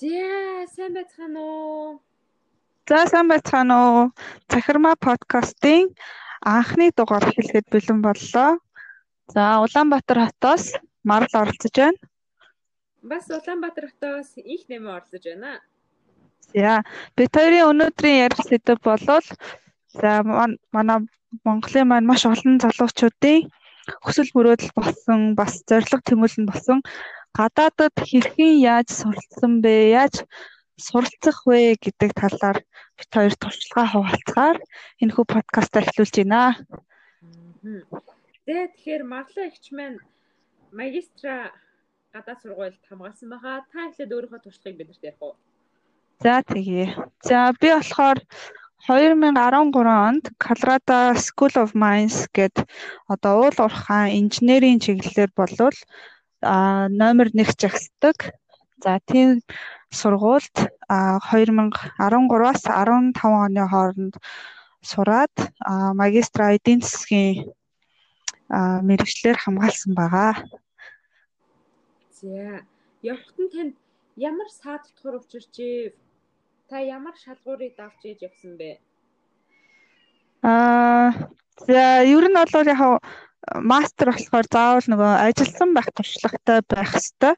За сайн байцгаана уу? За сайн байцгаана уу? Захирмаа подкастын анхны дугаар хэлэхэд бэлэн боллоо. За Улаанбаатар хотоос Марл оролцож байна. Бас Улаанбаатар хотоос их нэмээ оролцож байна. За бид хоёрын өнөөдрийн ярих сэдэв болвол за манай Монголын маань маш олон залуучуудын хүсэл мөрөөдөл болсон бас зориг тэмүүлэн болсон гадаадад хэрхэн яаж суралцсан бэ? Яаж суралцах вэ гэдэг талаар бид хоёр туршлагаа хуваалцахаар энэ хүү подкаст эхлүүлж байна. Тэгээ тэгэхээр Марлаа ихч маань магистра гадаад сургуульд хамгаалсан байгаа. Та эхлээд өөрийнхөө туршлагыг бидэрт ярих уу? За тэгье. За би болохоор 2013 онд Colorado School of Mines гэд одоо уул уурхайн инженерийн чиглэлээр болвол а номер 1 жагсдаг. За тийм сургуульд 2013-аас 15 оны хооронд сураад магистра эдийн засгийн мэрэгчлэр хамгаалсан байгаа. За явахт нь танд ямар саад тутгар учирчээ? Та ямар шалгуурыг давж ээж явсан бэ? Аа за ер нь бол яг мастер болохоор заавал нөгөө ажилласан байх туршлагатай байх хэвээр.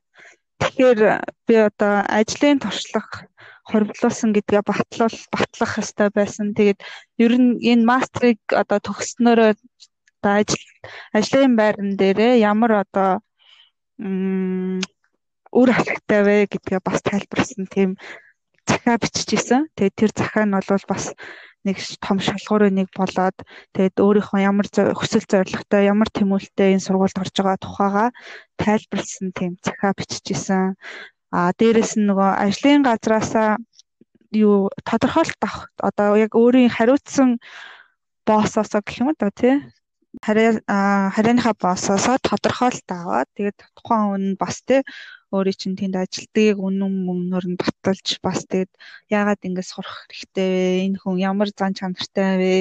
Тэгэхээр би одоо ажлын туршлага хоригдлуулсан гэдгээ батлуул батлах хэвээр байсан. Тэгээд ер нь энэ мастрыг одоо төгснөөрөө одоо ажил ажлын байран дээрээ ямар одоо үр ашигтай вэ гэдгээ бас тайлбарласан тийм захаа биччихсэн. Тэгээд тэр захаа нь бол бас нэг том шалгуурын нэг болоод тэгээд өөрийнхөө ямар хүсэл зорилготой ямар тэмүүлэлтэй энэ сургуульд орж байгаа тухайга тайлбарлсан тийм захаа биччихсэн. А дээрэс нь нөгөө ажлын газраасаа юу тодорхойлт авах одоо яг өөрийн хариуцсан боссоосоо гэх юм да тий харааныхаа боссоосоо тодорхойлт аваад тэгээд тухайн хүн бас тий өөрийн чинь тэнд ажилтгийг үнэн мөнгнөр нь баталж бас тэгээд яагаад ингэж сурах хэрэгтэй вэ? Энэ хүн ямар зан чанартай вэ?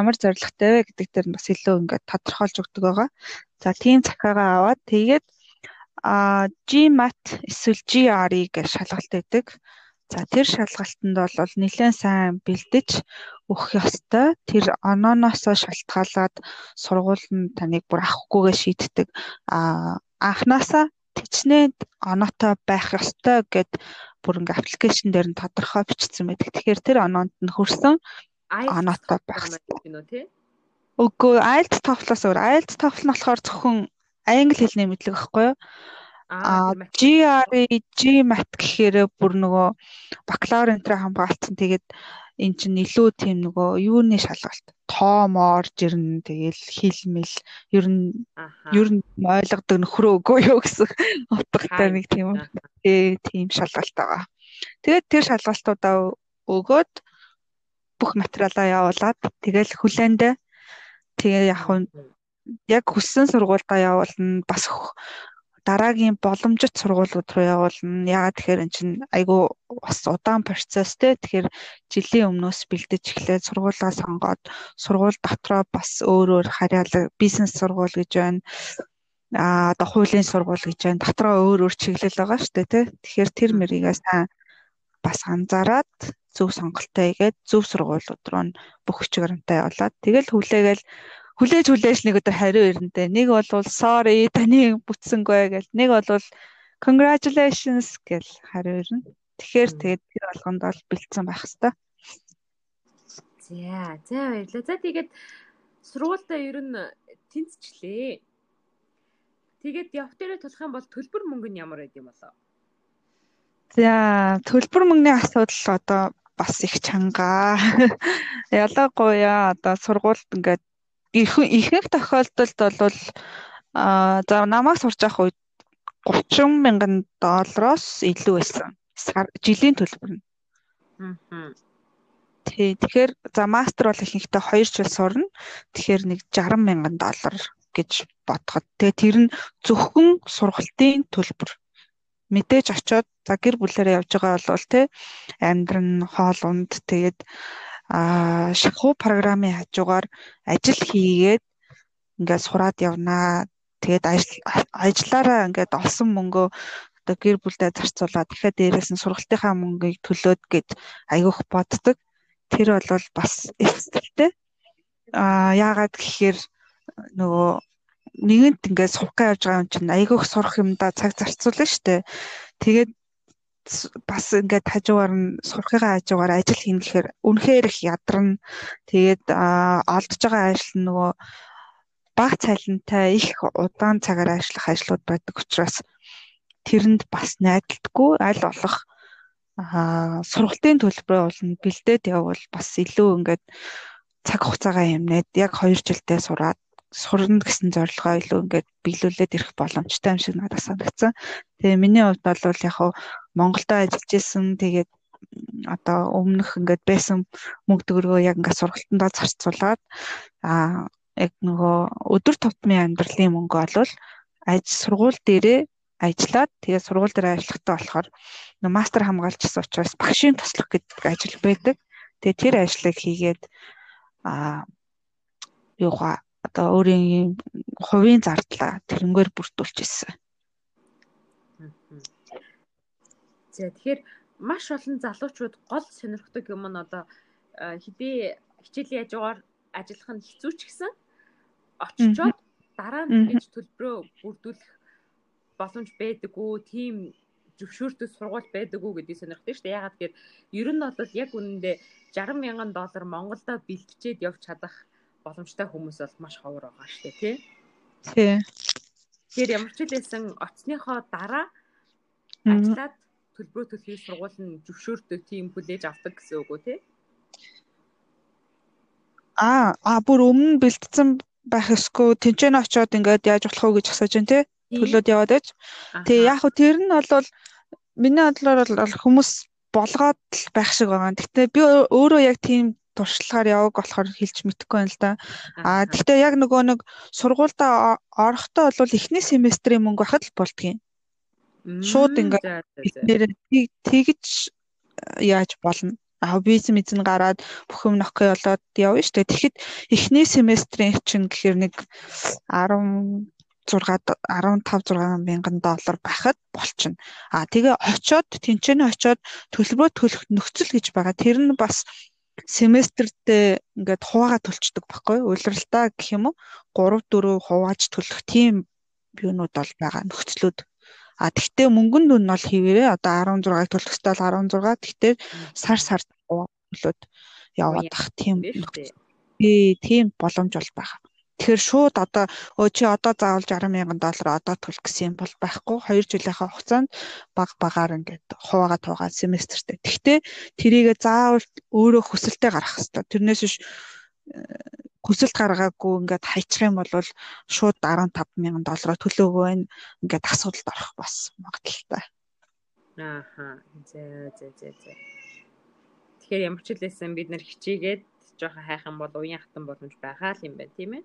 Ямар зорилготой вэ гэдэг дээр нь бас илүү ингээд тодорхойлж өгдөг байгаа. За тийм захиагаа аваад тэгээд а GMAT эсвэл GRE гэж шалгалт өгдөг. За тэр шалгалтанд бол нэлээд сайн бэлдэж өгөх ёстой. Тэр онооноосоо шалтгаалаад сургууль нь таныг бүр авахгүйгээ шийддэг. А анханасаа хичнээн оноотой байх ёстой гэд бүр ингээ аппликейшн дээр нь тодорхой бичсэн байдаг. Тэгэхээр тэр оноонд нь хөрсөн оноотой байх тий? Үгүй IELTS TOEFL-аас өөр IELTS TOEFL нь болохоор зөвхөн англи хэлний мэдлэг байхгүй юу? Аа GRE GMAT гэхээр бүр нөгөө бакалавр энтрэ хамгаалцсан. Тэгээд эн чинь илүү тийм нөгөө юуны шалгалт? Тоомоор жирнэ тэгэл хилмэл ер нь ер нь ойлгодог нөхрөө үгүй юу гэсэн утгатай нэг тийм ээ тийм шалгалт байгаа. Тэгээд тэр шалгалтуудаа өгөөд бүх материалаа явуулаад тэгэл хүлээндээ тэгээ яг яг хүссэн сургуультай явуулна бас дараагийн боломжит сургуулиуд руу явуулна. Яагаад тэгэхээр эн чинь айгүй бас удаан процесс те. Тэгэхээр жилийн өмнөөс бэлдэж эхлээд сургуулаа сонгоод сургууль дотроо бас өөр өөр харьяалаг бизнес сургууль гэж байна. А одоо хуулийн сургууль гэж байна. Дотроо өөр өөр чиглэл байгаа шүү дээ те. Тэгэхээр тэр мэрийгээ сайн бас анзаараад зөв сонголтоо хийгээд зөв сургуулиуд руу бүх баримтаа явуулаад тэгэл хүлээгээл хүлээж хүлээж нэг өдөр хариу ирнэ. Нэг бол sorry таны бүтсэнгүй гэл. Нэг бол congratulations гэл хариу ирнэ. Тэгэхээр тэгээд тэр болгонд бол бэлдсэн байх хэвээр. За, за баярлалаа. За тэгээд сургуультай ер нь тэнцчлээ. Тэгээд явх дээрээ тулах юм бол төлбөр мөнгө нь ямар байд юм болоо? За, төлбөр мөнгөний асуудал одоо бас их чанга. Ялангуяа одоо сургуульд ингээд ихэнх тохиолдолд бол а за намайг сурч явах үед 30 мянган доллароос илүү байсан. Жилийн төлбөр нь. Аа. Тий, тэгэхээр за мастер бол ихэнхдээ 2 жил сурна. Тэгэхээр нэг 60 мянган доллар гэж бодоход. Тэгээ тэр нь зөвхөн сургалтын төлбөр. Мэдээж очиод за гэр бүлээрээ явж байгаа бол тий амьдран хоол унд тэгээд а шахуу програмын хажуугаар ажил хийгээд ингээд сураад явнаа. Тэгээд ажлаараа ингээд олсон мөнгөө одоо гэр бүлдээ зарцуулаад дахиад дээрээс нь сургалтынхаа мөнгийг төлөөд гэд аягүйх боддог. Тэр бол бас эвсдэлтэй. Аа яагаад гэхээр нөгөө нэгэнт ингээд сурах гэж явж байгаа юм чинь аягүйх сурах юмдаа цаг зарцуулна штэ. Тэгээд бас ингээд хажуугаар нь сурахыгаа хажуугаар ажил хийн гэхээр үнэхээр их ядарна. Тэгээд олдож байгаа ажил нь нөгөө бага цалинтай их удаан цагаар ажиллах ажлууд байдаг учраас тэрэнд бас найдалтгүй аль болох аа сургалтын төлбөрөө болно бэлдээд явбал бас илүү ингээд цаг хугацаагаа юмнээд яг 2 жилдээ сураад сурна гэсэн зорилгоо илүү ингээд биелүүлээд ирэх боломжтой юм шиг надад санагдсан. Тэгээ миний хувьд бол яг хав Монголдо ажиллаж исэн тэгээд одоо өмнөх ингээд байсан мөнгө төгрөгөө яг ингээд сургалтандаа зарцуулаад аа яг нөгөө өдөр тутмын амьдралын мөнгө олвол аж сургууль дээрээ ажиллаад тэгээ сургууль дээр ажиллахтаа болохоор мастер хамгаалчихсан учраас багшийн туслах гэдэг ажил байдаг. Тэгээ тэр ажлыг хийгээд аа юугаа одоо өөрийн хувийн зардлаа тэрнгээр бүрдүүлж ирсэн. За тэгэхээр маш олон залуучууд гол сонирхдаг юм нь одоо хэдий хичээлийн хажуугаар ажиллах нь хэцүү ч гэсэн очичоод дараа нь тэгж төлбөрөө бүрдүүлэх боломж байдаггүй тийм зөвшөөртөс сургууль байдаггүй гэдгийг сонирхдаг шүү дээ. Ягаад гэхээр ер нь бол яг үнэндээ 60 мянган доллар Монголдо бэлтжээд явж чадах боломжтой хүмүүс бол маш ховор байгаа шүү дээ, тий? Тий. Тэгэхээр ямар ч хэлсэн оцсныхоо дараа ажиллаад төлбөрөө төлөхийг сургууль нь зөвшөөрдөг тийм хүлээж авдаг гэсэн үг үү, тий? Аа, а бүр өмнө бэлтцсэн байх эсгүй тэнцэнэ очиод ингээд яаж болох вэ гэж асууж байна, тий? Төлөөд яваад байж. Тэгээ яг хөө тэр нь бол миний бодлоор бол хүмүүс болгоод л байх шиг байгаа. Гэхдээ би өөрөө яг тийм туршлагаар яваг болохоор хэлж мэдэхгүй байна л да. Аа гэхдээ яг нөгөө нэг сургуультай орохдоо бол эхний семестрийн мөнгө байхад л болдгийн. Шууд ингээд нэр тэгж яаж болно. Аа виз мэдэн гараад бүх юм нөхөй болоод явна шүү дээ. Тэгэхэд эхний семестрийн чинь гэхээр нэг 10 6 15 6 мянган доллар байхад болчихно. А тэгээ очоод тэнцэнэ очоод төлбөрөө төлөх нөхцөл гэж байгаа. Тэр нь бас семестртээ ингээд хуваагаа төлчдөг байхгүй улиралтаа гэх юм уу 3 4 хувааж төлөх тийм юунууд бол байгаа нөхцлүүд а тэгтээ мөнгөнд нь бол хിവэрээ одоо 16-ыг төлөх ёстой л 16 тэгтээ сар сар төлөөд яваад бах тийм тийм боломж бол байгаа Тэгэхээр шууд одоо өө чи одоо заавал 60 мянган доллар одоо төлөх гэсэн юм бол байхгүй. 2 жилийнхаа хугацаанд баг багаар ингээд хуваагаа туугаа семестртэй. Тэгтээ тэрийгэ заавал өөрөө хүсэлтэд гаргах хэрэгтэй. Тэрнээс биш хүсэлт гаргаагүй ингээд хайчих юм бол шууд 15 мянган доллараар төлөөгөө байна. Ингээд асуудалд орох бас магадaltaй. Ааха. За за за за. Тэгэхээр ямар ч хэлсэн бид нэр хичээгээд жоохон хайхан бол уян хатан боломж байгаа л юм байна тийм ээ.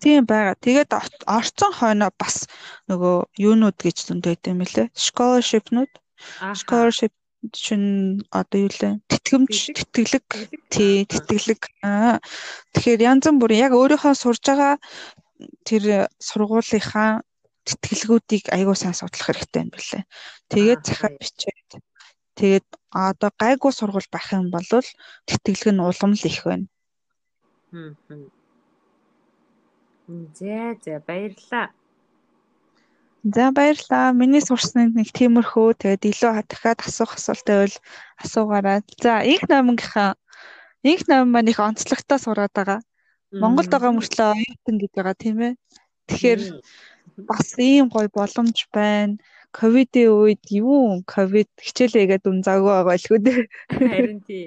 Тийм байгаа. Тэгээд орцсон хойно бас нөгөө юунууд гэж зөндөөд юм лээ. Scholarship-нууд. Scholarship чинь одоо юу лээ? Тэтгэмж, тэтгэлэг, тий, тэтгэлэг. Аа. Тэгэхээр янз бүрийн яг өөрийнхөө сурж байгаа тэр сургуулийнхаа тэтгэлгүүдийг аягүй сайн судлах хэрэгтэй юм билээ. Тэгээд захаа бичээд тэгээд одоо гайгүй сургууль байх юм бол тэтгэлэг нь улам л их байна. Хм. За за баярлалаа. За баярлалаа. Миний сурсныг нэг тиймэрхүү тэгээд илүү дахиад асуух асуулт байвал асуугаарай. За инх номынхаа инх ном маань их онцлогтой сураад байгаа. Монголд байгаа мөртлөө оюутан гэж байгаа тийм ээ. Тэгэхээр бас ийм гоё боломж байна. Ковидын үед юу ковид хичээлээгээд унзаагүй байгаа байлгүй дээ. Харин тий.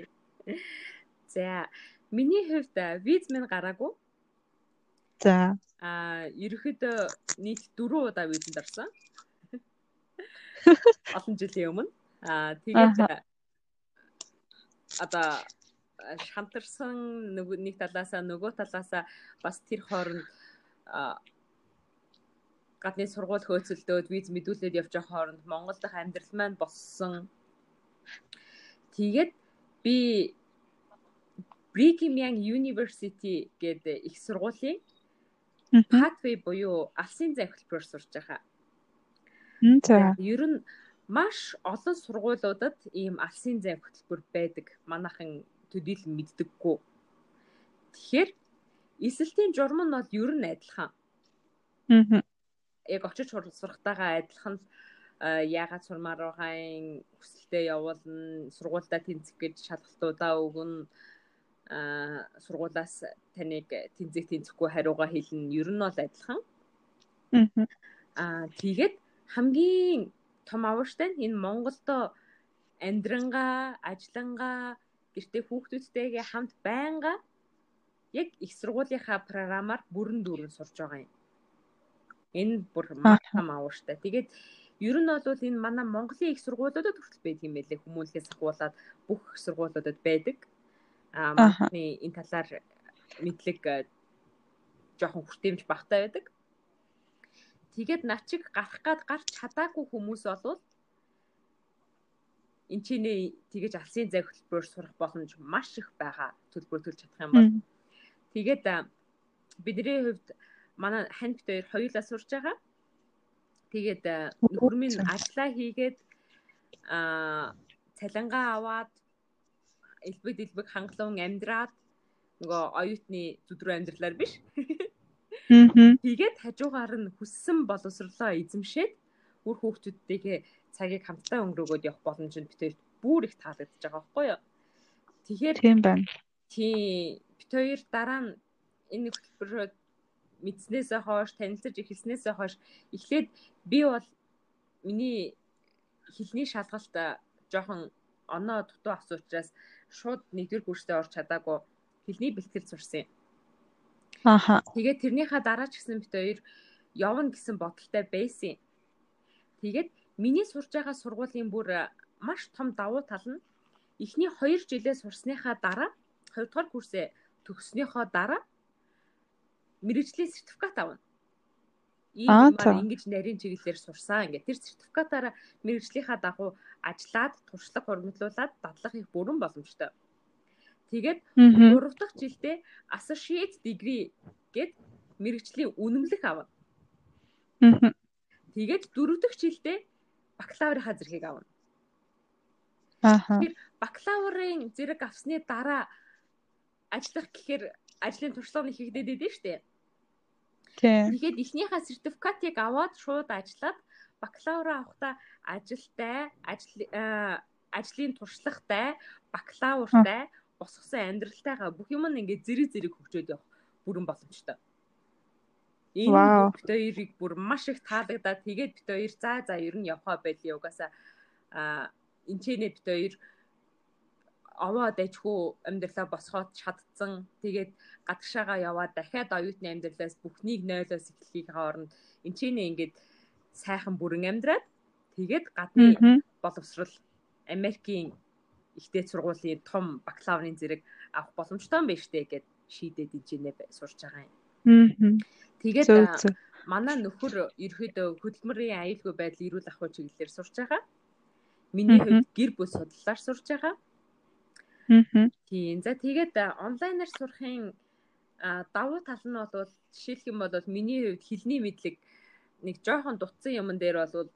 За миний хувьд виз минь гараагүй. За. Аа, ерөөхдөө нийт 4 удаа визэнд орсон. Олон жилийн өмнө. Аа, тэгээд одоо шантарсан нэг талаасаа нөгөө талаасаа бас тэр хооронд гадны сургууль хөөцөлдөөд виз мэдүүлээд явж байгаа хооронд Монгол дахь амьдрал маань боссон. Тэгээд би Brigham Young University гэдэг их сургуулийн pathway буюу алсын зай хөтөлбөр сурж байгаа. За. Ер нь маш олон сургуулиудад ийм алсын зай хөтөлбөр байдаг. Манайхан төдийлөн мэддэггүй. Тэгэхээр эсэлтийн журам нь бол ер нь адилхан. Аа. Яг очиж сурахтайгаа адилхан яагаад сурмаар байгаан хүсэлтэд явуулна, сургуультай тэнцэх гэж шалгалтуудаа өгнө сургуулаас таныг тэнцэх тэнцэхгүй хариугаа хэлнэ. Ер нь бол адилхан. Аа тэгээд хамгийн том авууштай нь энэ Монголдо амьдрангаа, ажиллангаа, гэртээ хүүхдүүдтэйгээ хамт байнга яг их сургуулийнхаа програмаар бүрэн дүүрэн сурж байгаа юм. Энэ бүр маш том авууштай. Тэгээд ер нь бол энэ манай Монголын их сургуулиудад хүртэл байдаг юм байлээ. Хүмүүнлэхээс ахуулаад бүх сургуулиудад байдаг манай энэ талаар мэдлэг э, жоохон хүртээмж багтаа байдаг. Тэгээд начиг гарах гад гарч чадаагүй хүмүүс болвол энэ чиний тэгэж алсын зай хөтөлбөрөөр сурах боломж маш их байгаа төлбөр төлж чадах юм бол. Тэгээд э, бидний хувьд манай хань бит хоёр хоёулаа сурж байгаа. Тэгээд э, нөхөр минь ажиллаа хийгээд а цалингаа аваад элбэг дэлбэг хангалуун амьдраад нөгөө оюутны зүдрүү амьдралаар биш. Тэгээд хажуугаар нь хүссэн боловсрлоо эзэмшээд үр хүүхдүүдтэйгээ цагийг хамтдаа өнгөрөөгөөд явах боломж нь битээр бүр их таалагдж байгаа байхгүй юу? Тэгэхээр тийм байна. Тийм бит хоёр дараа нь энэ хөтөлбөрөөр мэдснээсээ хойш танилцаж эхэлснээсээ хойш эхлээд би бол миний хэлний шалгалт жоохон оноо дутуу авсан учраас шууд нэгдүгээр курстээ орч чадаагүй хэлний бэлтгэл сурсан юм. Ааха. Тэгээд тэрнийхаа дараа ч гэсэн бит хоёр явна гэсэн бодолтой байсан. Тэгээд миний сурж байгаа сургуулийн бүр маш том давуу тал нь эхний 2 жилээ сурсныхаа дараа 2 дугаар курсээ төгснөхийн дараа мэрэгжлийн сертификат авна ийм юмар ингэж нарийн чиглэлээр сурсан ингээд тэр сертификатаараа мэрэгжлийнхаа дагуу ажиллаад туршлага хурмтлуулад дадлах их бүрэн боломжтой. Тэгээд 3 дахь жилдээ associate degree гэд мэрэгжлийн үнэмлэх авна. Тэгээд 4 дахь жилдээ бакалаврынхаа зэргийг авна. Тэгэхээр бакалаврын зэрэг авсны дараа ажиллах гэхээр ажлын туршлага нь хийгдээд идэв штэ. Тэгээд эхнийхээ сертификатыг аваад шууд ажиллаад бакалавра авахдаа ажилтай, ажил ажлын туршлагатай, бакалавртай, босгосон амьдралтайгаа бүх юм нь ингээд зэрэг зэрэг хөгжөөд явах бүрэн боломжтой. Энэ бит хоёрыг бүр маш их таалагдаад тэгээд бит хоёр за за ер нь явхаа байли угаасаа. А энчэнэ бит хоёр овоо дайчгүй амьдралаа босгоод чадцсан. Тэгээд гадагшаага яваад дахиад оюутны амьдралаас бүхнийг нойлоос эхлэхийн хооронд энэ ч нэ ингээд сайхан бүрэн амьдраад тэгээд гадны боловсрал Америкийн ихтэй сургуулийн том бакалаврын зэрэг авах боломжтой юм байна штэ гэд шийдээд ижинэ сурч байгаа юм. Тэгээд манай нөхөр ерөөдөө хөдөлмөрийн аюулгүй байдал эрүүл ахуй чиглэлээр сурч байгаа. Миний хувьд гэр бүл судлалаар сурч байгаа. Тийм. За тэгээд онлайнаар сурахын давуу тал нь бол жишээлх юм бол миний хувьд хэлний мэдлэг нэг жоохон дутсан юмн дээр бол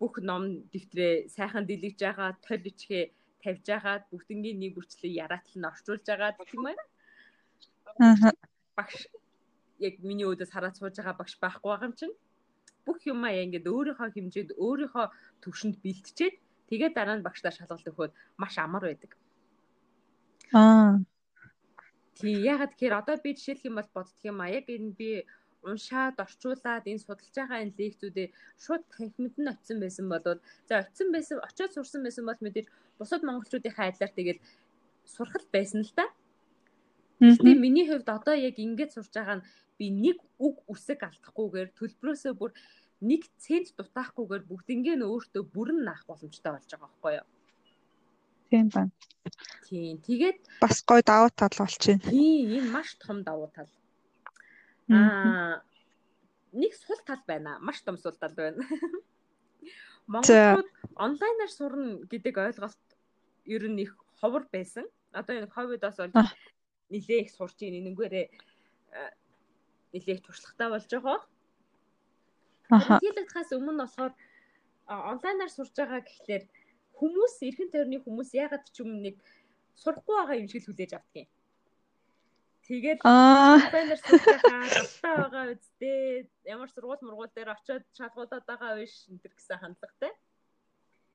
бүх ном дэвтрээ сайхан дэлгэж байгаа, толь ичгээ тавьж байгаа, бүгднгийн нэг бүрчлээ яраатал нь орчуулж байгаа тийм ээ. Аа. Багш яг миний өөдөөс хараад сууж байгаа багш байхгүй байгаа юм чинь бүх юмаа яа ингээд өөрийнхөө хэмжээнд өөрийнхөө төвшөнд бэлтжээд Тэгээд дараа нь багшдаа шалгалт өгөхөд маш амар байдаг. Аа. Тий, ягаад гэхээр одоо би жишээлх юм бол боддөг юм а яг энэ би уншаад орчуулад энэ судалж байгаа энэ лекцүүдээ шууд танхимд нь очисон байсан бол за очисон байсан очиод сурсан байсан бол мэдээж бусад монголчуудынхаа адилаар тэгэл сурхал байсан л да. Гэтэ миний хувьд одоо яг ингэж сурж байгаа нь би нэг үг үсэг алдахгүйгээр төлбөрөөсөө бүр нэг цент дутаахгүйгээр бүгднийг нь өөртөө бүрэн наах боломжтой болж байгаа байхгүй юу? Тийм байна. Тийм. Тэгээд бас гой давуу тал болчихно. Тийм, энэ маш том давуу тал. Аа нэг сул тал байна. Маш том сул тал байна. Монголууд онлайнаар сурна гэдэг ойлголт ер нь их ховор байсан. Одоо энэ ковидоос бол нилээ их сурч ийн энэгээрээ нилээ их туршлагатай болж байгаа. Карантинлагдахаас өмнө болохоор онлайнаар сурж байгаа гэхлээр хүмүүс эрхэн тойрны хүмүүс ягаад ч юм нэг сурахгүй байгаа юм шиг хүлээж юм. Тэгээд онлайнаар сурж байгаа галтаа байгаа үсттэй ямар сургууль мургуул дээр очиод шалгуулаад байгаа биш энэ төр гэсэн хандлагатай.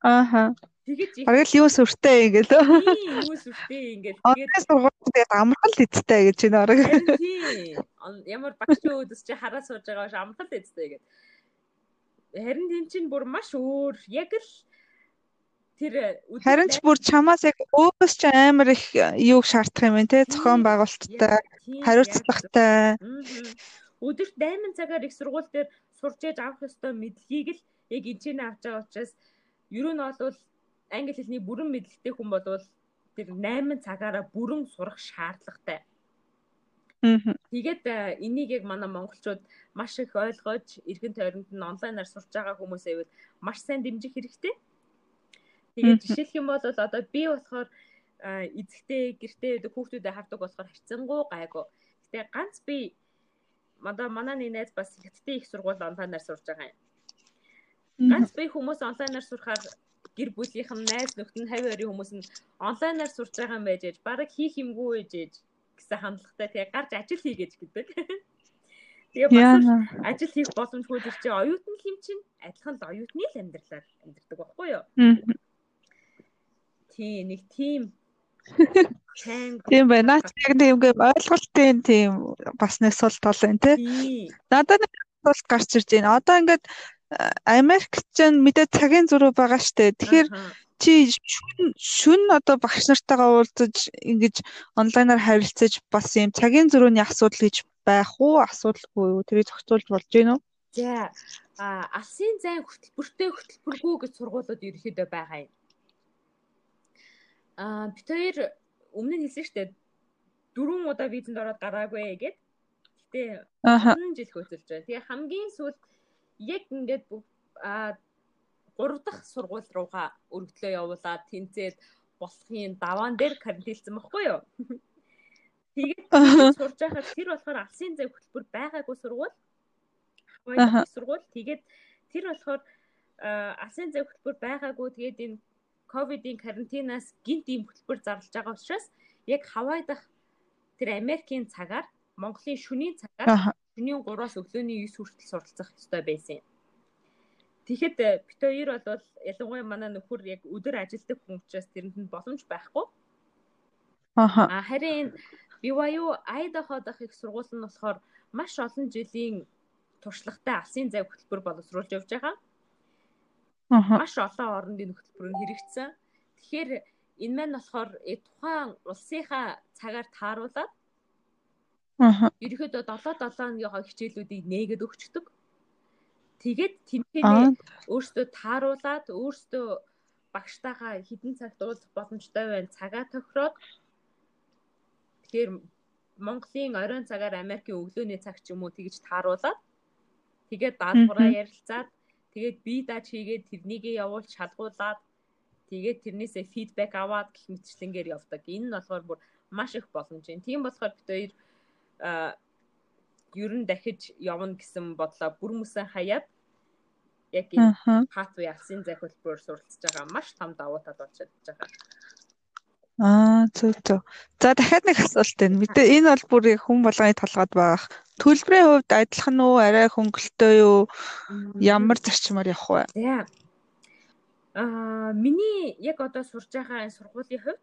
Ааха. Тэгэж бараг л юу сүртэй ингээл. Тийм юу сүртэй ингээл. Тэгээд сургууль тэгээд амархал эцтэй гэж байна орог. Тийм. Ямар багш өөдөс чи хараа сууж байгаа биш амархал эцтэй гэдэг. Харин тийм чинь бүр маш өөр. Яг л тэр Харин ч бүр чамаас яг өөс ч амар их юуг шаардах юм те зохион байгуулалттай, хариуцлагатай. Өдөрт 8 цагаар их сургууль дээр сурч ээж авах ёстой мэдлэгийг л яг энэ чинь авч байгаа учраас Ер нь бол англи хэлний бүрэн мэдлэгтэй хүн болвол тэр 8 цагаараа бүрэн сурах шаардлагатай. Тэгээд э, энийг яг манай монголчууд маш их ойлгож эргэн тойронд нь онлайнаар сурч байгаа хүмүүсээ ивэл маш сайн дэмжих хэрэгтэй. Тэгээд жишээлх юм бол одоо би болохоор эзэгтэй гэртээ хүүхдүүдэд хардаг болохоор хайцсангуу гайгүй. Гэтэ ганц би манай манай нэг найз бас хятадын их сургууль онлайнаар сурж байгаа юм. Ганц бие хүмүүс онлайнаар сурахаар гэр бүлийнх нь найз нөхд нь 50 20 хүмүүс нь онлайнаар сурж байгаа юм байж ээж бараг хийх юмгүй ээж гэсэн хандлагатай тэгээ гарч ажил хийгээж гэдэг. Тэгээ бас ажил хийх боломжгүй тэр чинь оюутан хэм чинь адилхан л оюутны л амьдралаар амьдардаг байхгүй юу? Тий, нэг тийм Тийм байна. Наач яг тиймгээ ойлголтын тийм бас нэг сул тал байна тий. Надад нэг сул гарч ирж байна. Одоо ингээд Америк ч мэдээ цагийн зөрүү байгаа штэ. Тэгэхээр чи шүн шүн одоо багш нартайгаа уулзаж ингэж онлайнаар харилцаж бас юм цагийн зөрүүний асуудал гэж байх уу асуудалгүй юу тэрийг зохицуулж болж гин үү? За а алсын зайн хөтөлбөртэй хөтөлбөргүй гэж сургуулиуд ерөөхдөө байгаа юм. А бид хоёр өмнө нь хэлсэн штэ дөрвөн удаа визэнд ороод гараагүй гэд. Гэтэ 10 жил хөөцөлж байна. Тэгээ хамгийн сүүлд яг ингээд а 3 дахь сургууль руугаа өргөдлөө явуулаад тэнцээд болохын даваан дээр карантинлсан байхгүй юу? Тэгээд сурж байхад тэр болохоор алсын зав хөтөлбөр байгаагүй сургууль. Хавай сургууль. Тэгээд тэр болохоор алсын зав хөтөлбөр байгаагүй тэгээд энэ ковидын карантинаас гинт ийм хөтөлбөр зарлж байгаа учраас яг Хавай дахь тэр Америкийн цагаар Монголын шөнийн цагаар Шөнийн 3-аас өглөөний 9 хүртэл суралцах ёстой байсан юм. Тэгэхэд э, бит хоёр бол ялангуяа манай нөхөр яг өдөр ажилладаг хүн учраас тэрэнд нь боломж байхгүй. Аха. Харин BYU Idaho дахь их сургууль нь болохоор маш олон жилийн туршлагатай алсын зав хөтөлбөр боловсруулж явж байгаа. Аха. Маш олон орондын хөтөлбөр нь хэрэгжсэн. Тэгэхээр энэ маань болохоор э, тухайн улсынхаа цагаар тааруулаад Аа. Ерөнхийдөө 7 7 өдрийнхөө хичээлүүдийг нээгээд өгчдөг. Тэгээд тэмцээний өөртөө тааруулаад өөртөө багштайгаа хідэн цагт уулзах боломжтой байна. Цагаа тохироод тэгэхээр Монголын оройн цагаар Америкийн өглөөний цаг ч юм уу тэгж тааруулаад тэгээд даалгавраа ярилцаад тэгээд бие дааж хийгээд тэрнийг явуулж шалгуулад тэгээд тэрнээсээ фидбек аваад гэх мэтчлэнгээр явдаг. Энэ нь болохоор бүр маш их боломж юм. Тийм болохоор бид хоёр ер нь дахиж явна гэсэн бодлоо бүр мөсөн хаяад яг энэ хатвы алсын зах хөлбөр суралцж байгаа маш том давуу тал болж чадж байгаа. Аа зөв зөв. За дахиад нэг асуулт байна. Мэдээ энэ бол бүр хүн болгоны толгойд байгаа. Төлбөрийн хувьд адилхан уу, арай хөнгөлөлтөө юу? Ямар зарчмаар явах вэ? Аа миний яг одоо сурж байгаа энэ сургуулийн хувьд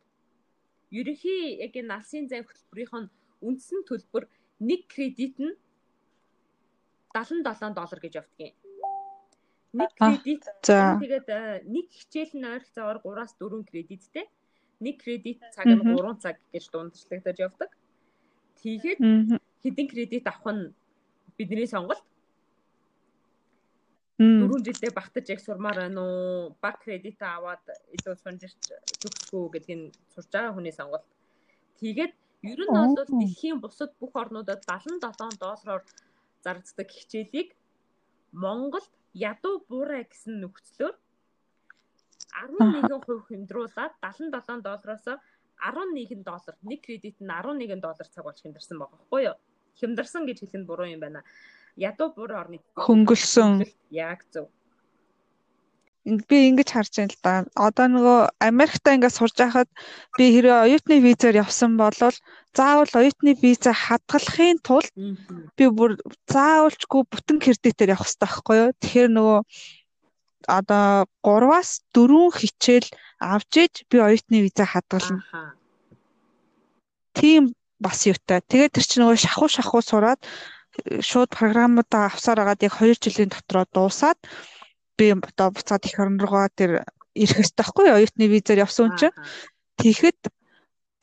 ерөнхий яг энэ алсын зай хөтөлбөрийнх нь үндсэн төлбөр 1 кредит нь 77 доллар гэж явдгийн. Нэг кредит тэгээд э, нэг хичээл нь ойролцоогоор 3-аас 4 кредиттэй. Нэг кредит цаг нь 3 цаг гэж дундчлагдаж явдаг. Тэгээд хэдин кредит авах нь бидний сонголт. 4 жилдээ багтаж яг сурмаар байна уу? Баг кредит аваад илүү сунжирч төгсгөө гэдгийг сурж байгаа хүний сонголт. Тэгээд Ер нь бол дэлхийн бусад бүх орнуудад 77 доллараар зарагддаг хичээлийг Монголд ядуу буурай гэсэн нөхцлөөр 11% хэмдрүүлээд 77 доллароос 11 доллар нэг кредит нь 11 доллар цаг болж хэмдэрсэн байгаа байхгүй юу? Хэмдэрсэн гэж хэлэх нь буруу юм байна. ядуу буруу орны хөнгөлсөн яг зөв би ингэж харж байна л да. Одоо нөгөө Америкта ингээд сурж байхад би хэрэв оюутны визээр явсан бол заавал оюутны виза хадгалахын тулд би бүр заавалчгүй бүтэн кредитээр явах хэрэгтэй байхгүй юу? Тэгэхээр нөгөө одоо 3-аас 4 хичээл авч иж би оюутны виза хадгална. Тийм бас юутай. Тэгээд тэр чинь нөгөө шахуу шахуу сураад шууд програмуудаа авсаар агаад яг 2 жилийн дотроо дуусаад би одоо буцаад их орн руугаа тэр ирэх ёстой байхгүй юу? Оюутны визээр явсан чинь. Тэгэхэд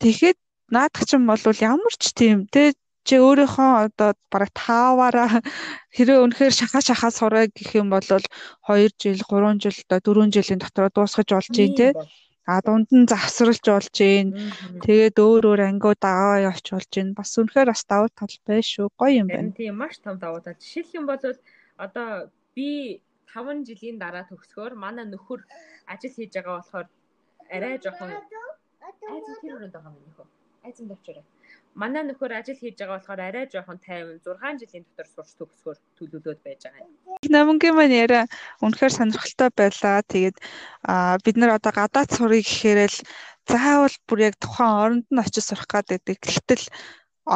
тэгэхэд наадах чинь бол ямар ч тийм тэ чи өөрийнхөө одоо бараг тааваараа хэрэв үнэхээр шахаа шахаа сураа гэх юм бол 2 жил 3 жил одоо 4 жилийн дотор дуусгаж болж юм те а дунд нь завсралж болж юм тэгээд өөр өөр ангиуд аваа явж болж юм бас үнэхээр бас давуу тал байна шүү гоё юм байна. Тийм маш том давуу тал. Жишээлх юм бол одоо би 5 жилийн дараа төгсгөөр манай нөхөр ажил хийж байгаа болохоор арай жоохон айз тэр өрөөнд байгаа юм нөхөө. Айзан давчаарай. Манай нөхөр ажил хийж байгаа болохоор арай жоохон тайван 6 жилийн дотор сурч төгсгөөр төлөвлөд байж байгаа юм. Намангийн маань яриа үнэхээр сонирхолтой байлаа. Тэгээд бид нар одоо гадаад сурыг гэхээр л заавал бүр яг тухайн оронд нь очиж сурах гэдэг. Гэтэл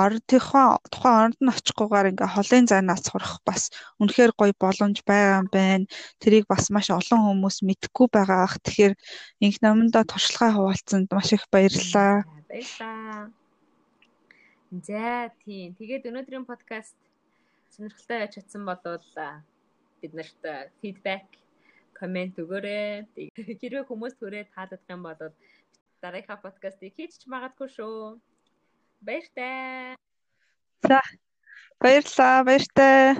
ордынхоо тухайн оронд нь очихгүйгээр ингээ холын зайнаас сурах бас үнэхээр гоё боломж байгаа юм байна. Тэрийг бас маш олон хүмүүс мэдхгүй байгаа ах. Тэгэхээр инх номондоо туршлагаа хуваалцсанд маш их баярлалаа. Баярлалаа. За тийм. Тэгээд өнөөдрийн подкаст сонирхолтой байж чадсан бол бид нарт фидбек комент өгөөрэй. Хэрвээ хүмүүс түрээ таалагдах юм бол дараагийнхаа подкастыг хийж ч магадгүй шүү. Баяртай. За баярлалаа. Баяртай.